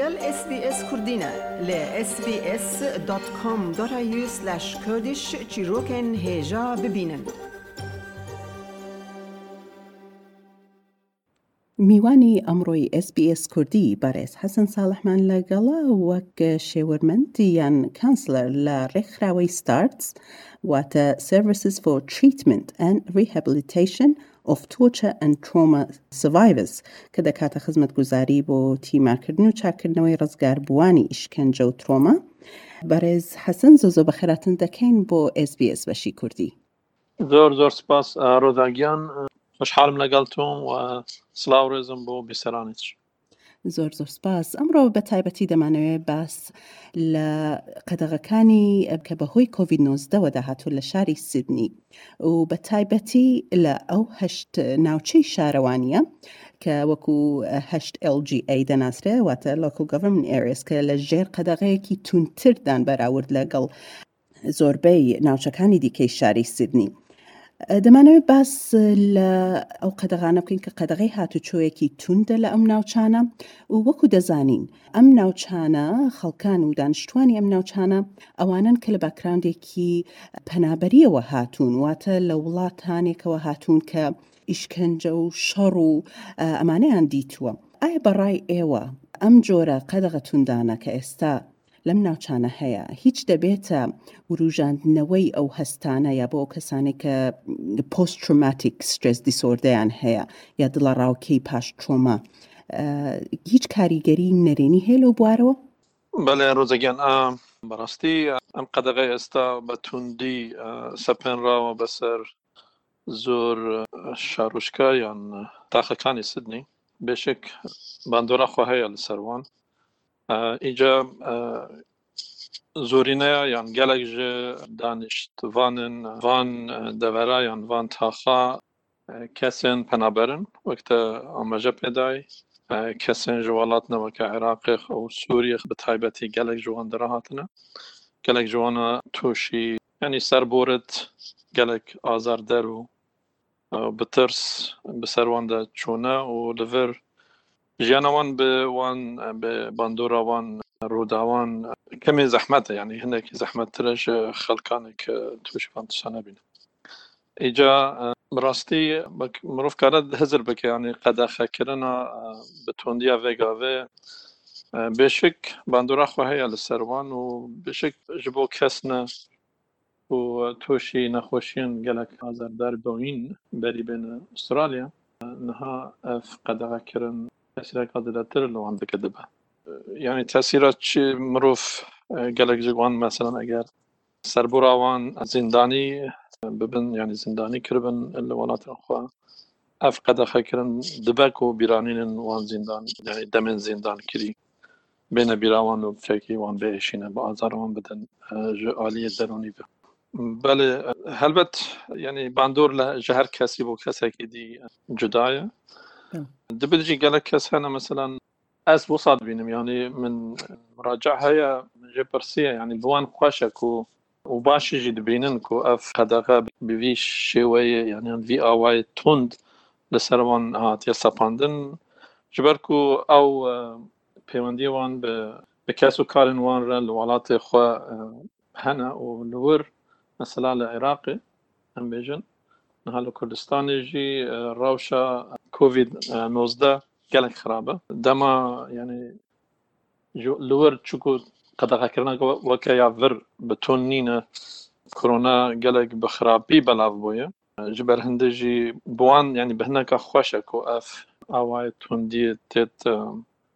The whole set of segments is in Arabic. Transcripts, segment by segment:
لگل اس بی اس کردینه ل sbs.com.au kurdish چیروکن هیجا ببینن میوانی ئەمڕۆی SسBS کوردی بەڕێز حەسەن ساڵحمان لەگەڵا وەک شێوەرمەند یان کانسلەر لە ڕێکخراوەی ستارتس واتە Services for Treatment and Rehabilitation of Torture and Trauma Survivors کە دەکاتە خزمەت گوزاری بۆ تیمارکردن و چاکردنەوەی ڕزگار بوانی ئیشکەنجە و ترۆمە بەڕێز حەسەن زۆزۆ بەخێراتن دەکەین بۆ SBS بەشی کوردی. زۆر زۆر سپاس ڕۆداگیان خوشحالم لەگەڵتۆم و سلااو ڕێزم بۆ بیسەرانیش زۆر زۆر سپاس ئەمڕۆ بە تایبەتی دەمانەوێت باس لە قەدەغەکانی کە بەهۆی کۆڤید 19 داهاتوو لە شاری سیدنی و بە تایبەتی لە ئەو هەشت ناوچەی شارەوانیە کە وەکو هەشت LGA دەناسرێ واتە Local Government Areas کە لە ژێر قەدەغەیەکی تونتردان بەراورد لەگەڵ زۆربەی ناوچەکانی دیکەی شاری سیدنی. دەمانەوێت باس لە ئەو قەدەغانە بکەین کە قەدەغی هاتوچۆیەکی توندە لە ئەم ناوچانە و وەکو دەزانین ئەم ناوچانە خەڵکان و دانیشتوانی ئەم ناوچانە ئەوانن کە لە باکراندێکی پەنابەریەوە هاتوون واتە لە وڵاتانێکەوە هاتوون کە ئیشکەنجە و شەڕ و ئەمانەیان دیتووە. ئایا بەڕای ئێوە ئەم جۆرە قەدەغە توندانە کە ئێستا لەم ناوچانە هەیە. هیچ دەبێتە وروژاندنەوەی ئەو هەستانە یا بۆ کەسانی کە post traumatic stress disorder ەیان هەیە یا دڵە ڕاوکەی پاش تۆمە هیچ کاریگەری نەرێنی هەیە لەو بوارەوە؟ بەڵێ ڕۆزەگیان بەڕاستی ئەم قەدەغی ئێستا بە توندی سەپێنراوە بەسەر زۆر شارۆشکە یان تاخەکانی سدنی. بێشک باندۆراخوا هەیە لە سەروان آه، اینجا آه، زورینه یان گلک جه دانشت وانن وان آه، دوره یان وان تاخا کسین پنابرن وقت آمجه پیدای کسین جوالات نوکه عراق و سوری بطایبتی گلک جوان دراهاتنه گلک جوان توشی یعنی سر بورد گلک آزار درو بترس بسروان ده چونه و لور ژیانە وان بە وان بە باندۆرا وان ڕووداوان کەمێ زەحمەتە ینی هەندێکی زەحمەتترش خەڵکانێک توشان تشانە بینە ئیجا ڕاستی مرۆڤ کارە هەزر بکەیانی قەدەخەکردە بتۆندیا ڤێگاوێ بێشک باندۆرا خو هەیە لە سەروان و ji بۆ کەسنە و تۆشی نەخۆشیین gelek ئازاردار بۆین بەری بێن ئوسترالیا. نها ئەف تاثیرات قادرتر لو عندك دبا يعني تاثيرات مروف قالك جوان مثلا اگر سربراوان زنداني ببن يعني زنداني كربن الولايات الاخرى اف قد خكرن دبك وبيرانين وان زندان يعني دمن زندان كري بين بيراوان وفكي وان بيشينا بازار وان بدن آلية دروني به بله هلبت يعني باندور لجهر كسي بو كسي دي جدايه دبلجي قال لك سنه مثلا أس وصاد بينهم يعني من مراجعها من جبرسية يعني بوان خوشك و وباش يجي دبينن كو أف خدغه بفي شوية يعني في اواي توند لسروان هات يساباندن جبركو أو بيواندي وان بكاسو كارن وان رن الولات خو هنا ولور مثلا العراقي أم بيجن. هل كردستان يجي روشا كوفيد 19 جالك خرابة دما يعني جو لور تشوكو قد غاكرنا وكايا فر بتونينا كورونا جالك بخرابي بلاف بويا جبر هندجي بوان يعني بهناك خوشك اف اواي توندي تيت أم.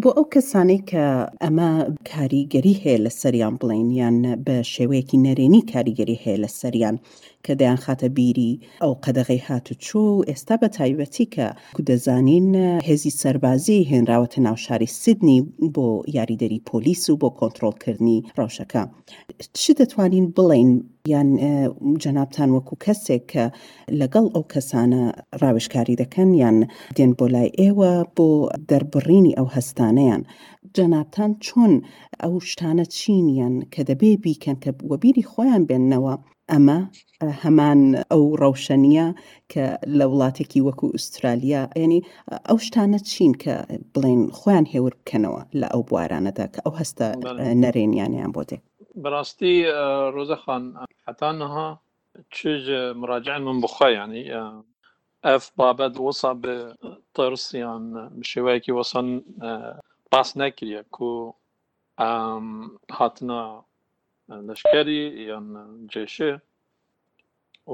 بۆ ئەو کەسانەی کە ئەمە کاریگەری هەیە لە سەریان بڵین یان بە شێوەیەکی نەرێنی کاریگەری هەیە لە سەریان کە دەیان خاتە بیری ئەو قەدەغی هاتوچۆ و ئێستا بە تایبەتی کە دەزانین هێزی سەربازی هێنراوەتە ناو شاری سیدنی بۆ یاریدەری پۆلیس و بۆ کۆنتترۆلکردنی ڕەوشەکە. چ دەتوانین بڵین یان جەنابان وەکو کەسێک کە لەگەڵ ئەو کەسانە ڕاوشکاری دەکەن یان دێن بۆ لای ئێوە بۆ دەربڕینی ئەو هەستانەیان. جەنابان چۆن ئەو شتانە چینیان کە دەبێ بیکەن کە وەبیری خۆیان بێننەوە ئەمە هەمان ئەو ڕەوشەنیە کە لە وڵاتێکی وەکو ئوسترالیا ینی ئەو شتانە چین کە بڵێن خۆیان هێور بکەنەوە لە ئەو بوارانەدا کە ئەو هەستە نەرێنیانیان بۆ دێ بەڕاستی ڕۆزەخان حتانەها چ مراجع من بخوا ینی ئەف بابەت وەسا بە ترسیان شێوەیەکی وەسان باس نەکریە کو هاتنە لەشکری یان جێشێ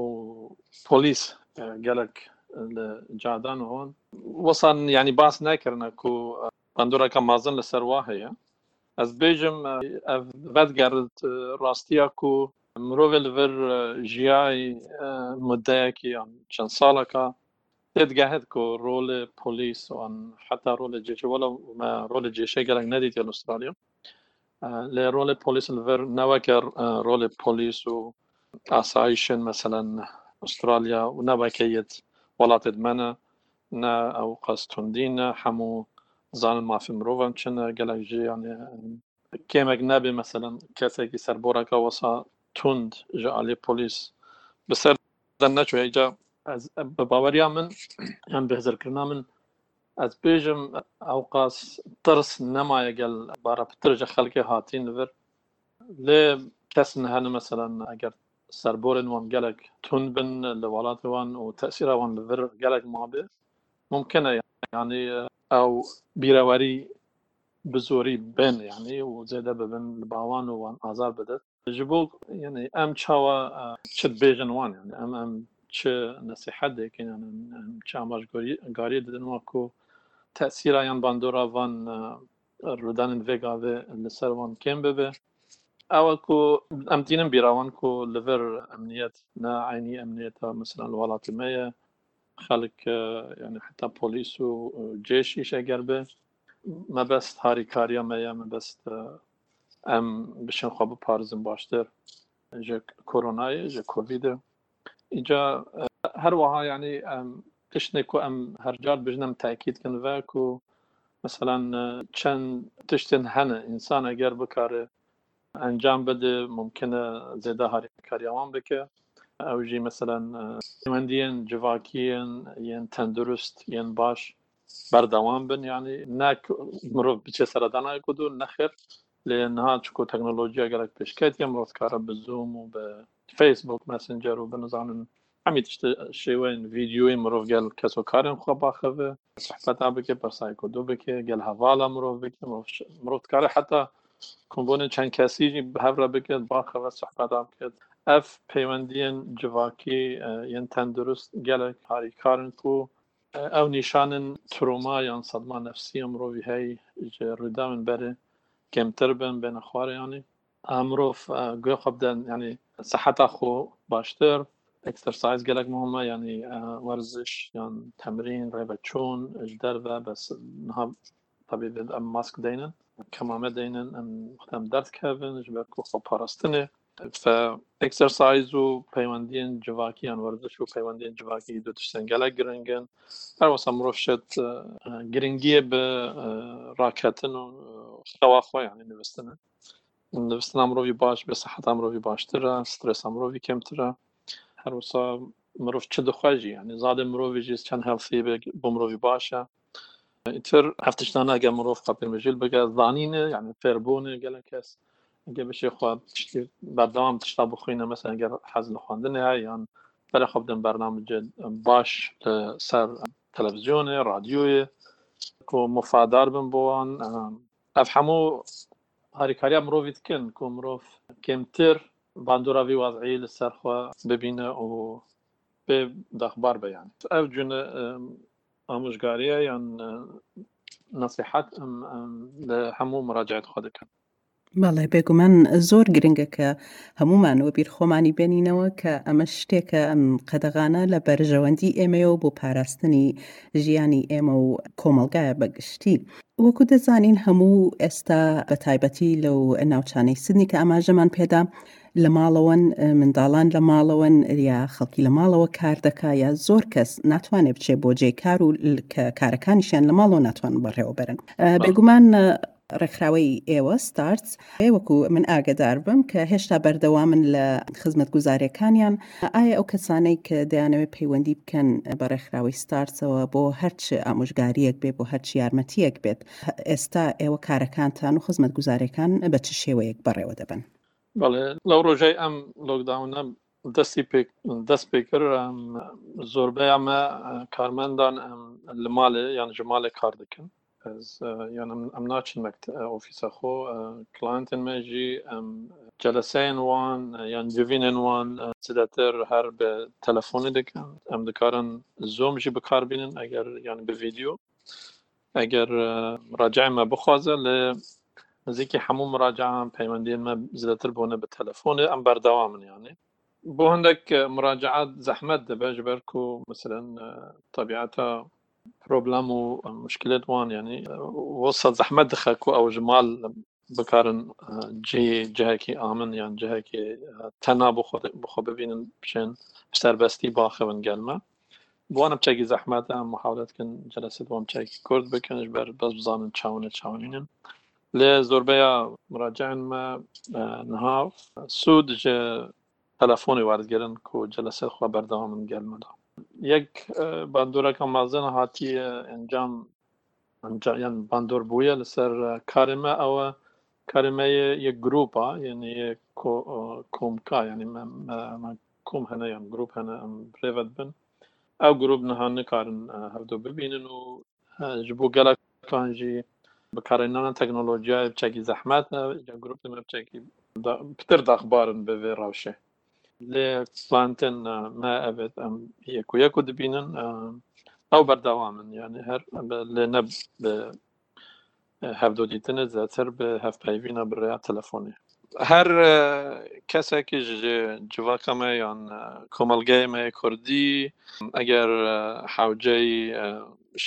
و cadan hon wesan yanî bas nekirine ku bandoreka mazin li ser wa heye ez bêjim ev vedgerit rastiya ku mirovê li vir jiyayî muddeyekî yan çend saleka tê digehet ku rolê polîs an heta rolê cêşe wela me rolê cêşe gelek nedîtiye li Astralya lê rolê polîs li vir neweke rolê polîs û asayişên meselen استرالیا و نبکیت ولاتت منه نه أو قستوندین همو زان مافی مروفم چنه گلک جی یعنی کمک نبی مثلا کسی که سربورا که واسا تند جا علی پولیس بسر دن نچو ایجا از باوریا من هم بهزر کرنا من أز بیجم أوقاس ترس نمایه گل بارا پترجا خلقی هاتین ور لی کس نهانه مثلا اگر سربورن وان gelek tun bin li welatê wan û tesîra wan li أو بيرواري بزوري بن يعني وزيدا ببن و وان آزار بدت جبوك يعني ام تشاوا آه، تشد بيجن وان يعني ام ام تش نصيحه ديك يعني ام تشا ماج غاري ددن واكو تاثير ايان باندورا وان آه، رودان فيغا في النسر وان كيم ببه أو اكو ام تينم بيراوان كو ليفر امنيت نا عيني امنيت مثلا الولاتي مايه خەڵک حتا پۆلیس و جێشیش ئەگەر بێ مەبەست هاریکاریە مەیە مەبەست ئەم بشن خۆ بپارزم باشتر. کۆرۆنایە ژە کۆڤیدە. اینجا هەروەها ینی تشتێک و ئەم هەرجار بژنم تاکیدکن ڤک و مثلەن چەند تشتن هەنە ئینسان ئەگەر بکارێ ئەنجام بده ممکنە زێدا هاریکاریاوان بکە. أو جی مثلا وندین جواکیین ین تندرست ین باش بردوام بن يعني ناك مروف بچه سردانا نخير لانها تشكو تكنولوجيا قالك بشكات يمروف كارا بالزوم وبفيسبوك ماسنجر وبنظام عمي تشت شيوين فيديو مروف قال كسو كارن خبا خفه صحبتا بكي برساي كدو بكي قال هوالا مروف بكي مروف كارا حتى کۆمبۆنە چەند کەسیژی هەورە بکرێت باخەوە سەحبەدام کرد ئەف پەیوەندیان جواکی یان تەندروست gelek harîkarin ku ew nîşanin troma yan sedma nefsî mirovî hey ji rûda min berê kemtir bin bêne xwarê yanî mirov guya xwe bidin yanî seheta xwe baştir eksersiz gelek muhime yanî werziş yan temrîn rêveçûn ji derve bes niha tabii em mask deynin كمامة دينن ام خدم درس كافن جبر كوخا باراستنه ئەکسەرسایز و پەیوەندین جوواکییان وەرزش و پەیوەندین جوواکی دو تشتنگەلە گرنگن. هەروەسە مرۆڤشت گرنگیە بە ڕاکەتن و خەوا خۆیان نوستنە نوستنا مرۆڤی باش بە سەحتا مرۆڤی باشترە سترس مرۆڤی کەمترە. هەروسا مرۆڤ چ دخواژی ینی زادە مرۆڤژی چەند هەڵسی بۆ مرۆڤی باشە. تر هەفتشتان ئەگە مرۆڤ قپێمەژیل بگە زانینە یعنی فێربوونە گەلە کەس. ئەگە بشێ خوا بەردەوام تشتا گەر حەز لە خواندنە یان بەرە خۆ بدەن بەرنامە باش سەر تەلەڤزیۆنێ رادیۆیە کۆ مفادار بن بۆوان ئەف هەموو هاریکاریا مرۆڤ دکن کۆ مرۆڤ کێمتر باندۆراوی وازعی لەسەرخوا ببینە و بێ دەخبار بەیان ئەو جونە ئامۆژگاریە یان نصیحت هەموو مراجعات خۆ دەکەن بەڵێ بێگومان زۆر گرنگە کە هەمومانەوە بیر خۆمانی بێنینەوە کە ئەمە شتێکە ئەم قەدەغانە لە بەرژەوەندی ئێمەوە بۆ پاراستنی ژیانی ئێمە و کۆمەلگایە بەگشتی. وەکو دەزانین هەموو ئێستا بە تایبەتی لەو ناوچانەی سنی کە ئاماژەمان پێدا لە ماڵەوەن منداڵان لە ماڵەوەن یا خەڵکی لە ماڵەوە کار دەکا یا زۆر کەس ناتوانێت بچێ بۆ جێ کار و کارەکانیشیان لە ماڵەوە ناتوان بەڕێوە بەرن بێگومان ڕێکخراوەی ئێوە STARTTS وەکو من ئاگدار بم کە هێشتا بەردەوامن لە خزمەت گوزارەکانیان. ئایا ئەو کەسانەی کە دەیانەوێت پەیوەندی بکەن بە ڕێکخراوی STARTTS ەوە بۆ هەرچ ئامۆژگاریەک بێت بۆ هەرچی یارمەتیەک بێت ئێستا ئێوە کارەکانتان و خزمەت گوزارەکان بە چ شێوەیەک بەڕێوە دەبن؟ بەڵێ لەو ڕۆژەی ئەم لۆکداونە دەستی دەست پێ کرد زۆربەی ئەمە کارمەندان لە ماڵێ یان ژ ماڵێ کار دەکەن. یان ئەم ناچن ئۆفیسە خۆ کلانتن مێژی ئەم جلسەین وان یان جوینن وان زیاتر هەر بە تەلەفۆنی دەکەن ئەم دکارن زۆمژی بکاربینن ئەگەر یان بە ڤیددیو ئەگەر ڕاجایمە بخوازە لە نزیکی هەموو مراجعان پەیوەندیمە زیاتر بۆنە بە تەلەفۆنی ئەم بەردەوامن یانێ بۆ هەندێک مراجعات زەحمت دەبێ ژبەر و مثلەن طبیعەتە پرۆبلام و مشکلت وان ینی وەسە زەحمت دخەکو ئەو ژمال بکارن جێ جهێکی ئامن یان جهێکی تەنا بخۆ ببینن بشێن سەربەستی باخەون گەلمە بوانە بچێکی زەحمەتە محاولەتکن جلست بۆم چێکی کورد بکەنش بەر بەس بزانن چاونە چاونینن لێ زۆربەیە مراجعمە نهاو سوود تەلەفۆنی واردگەرن و جلسە خوا بەردەوا من گەلمەدا یەک باندۆرەکە مازن هاتی ئەنجام یان باندۆر بووە لەسەر کارمە ئەوە کارمەیە یەک گروپا یعنی کۆمکا ینی کۆم هەنە یان گروپ هەنە ئەم برێڤەت بن. ئەو گروپ نەهان نکارن هەردوو ببینن و ji بۆ gelekkanjî بکارێنانە تەکنۆلۆژیای بچێکی زەحمات گروپ بچێکی پتر داخبارن بەvê ڕاوشێ. لێ پلانتن ما ئەبێت ئەم یەک و یەک و دبینن ئەو بەرداوامن یانە هەر لێ نە هەفتۆ دیتنە زیاتر بە هەفپایڤینە بڕیا تەلەفۆنی. هەر کەسێکی جوواکەمە یان کۆمەلگەیمە کوردی ئەگەر حوجەی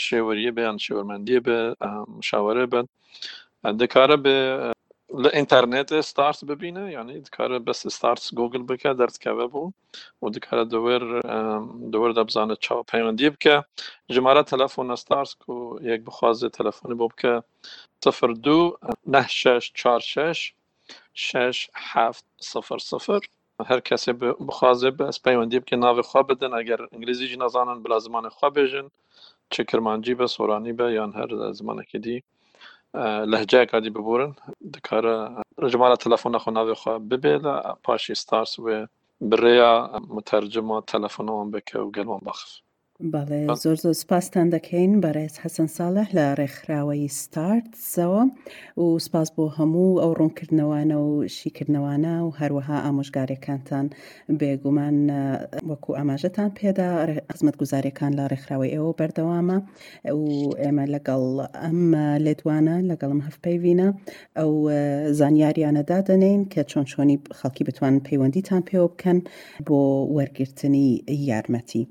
شێوەریە بەیان شێوەرمەندیە بە مشاوەرە بن دەکارە بێ لە ئینتەرنێت ستارس ببینە یعنی دکارە بەس ستارس گوگل بکە دەردکەوە بوو و دکارە دەور دەور دەبزانە چاو پەیوەندی بکە. ژمارە تەلەفۆنە STARTTS و یەک بخوازێ تەلەفۆنی بۆ بکە سفر دو نه شش چهار شش شش هەفت سفر سفر هەر کەسێ بخوازێ بەس پەیوەندی بکە ناوی خوا بدن ئەگەر ئینگلیزیژی نازانن بلا زمانی خوا بێژن چه کرمانجی بە سۆرانی بە یان هەر زمانێکی دی. لەهجەیەکا دی ببورن. دکارە ژمارە تەلەفۆنە خۆ ناوێخوا ببێ لە پاشی ستارس وێ برەیە متەرجمە تەلەفۆنەوەم بکە و گەلوان بەخف بەڵێ زۆر زۆر سپاسان دەکەین. بەڕێز حەسەن ساڵح لە ڕێکخراوەی ستارتزەوە و سپاس بۆ هەموو ئەو ڕوونکردنەوانە و شیکردنەوانە و هەروەها ئامۆژگارەکانتان بێگومان وەکو ئاماژەتان پێدا. قزمەت گوزارەکان لە ڕێکخراوی ئێوە بەردەوامە و ئێمە لەگەڵ ئەم لێدوانە لەگەڵم هەفپەیوینە ئەو زانیاریانەدا دەنین کە چۆن چۆنی خەڵکی بتوان پەیوەندیتان پێوە بکەن بۆ وەرگرتنی یارمەتی.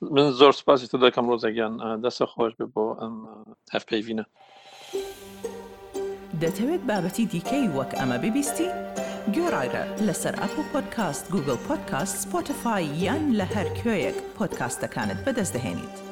من زۆر سپاسی تو دەکەم ڕۆزەگیان دەستە خۆش بێ بۆ ئەم هەفپەیڤینە دەتەوێت بابەتی دیکەی وەک ئەمە ببیستی؟ گۆڕایرە لەسەر ئەپ و پۆدکاست گوگل پۆدکاست سپۆتفاای یان لە هەر کوێیەک پۆدکاستەکانت بەدەست دەێنیت.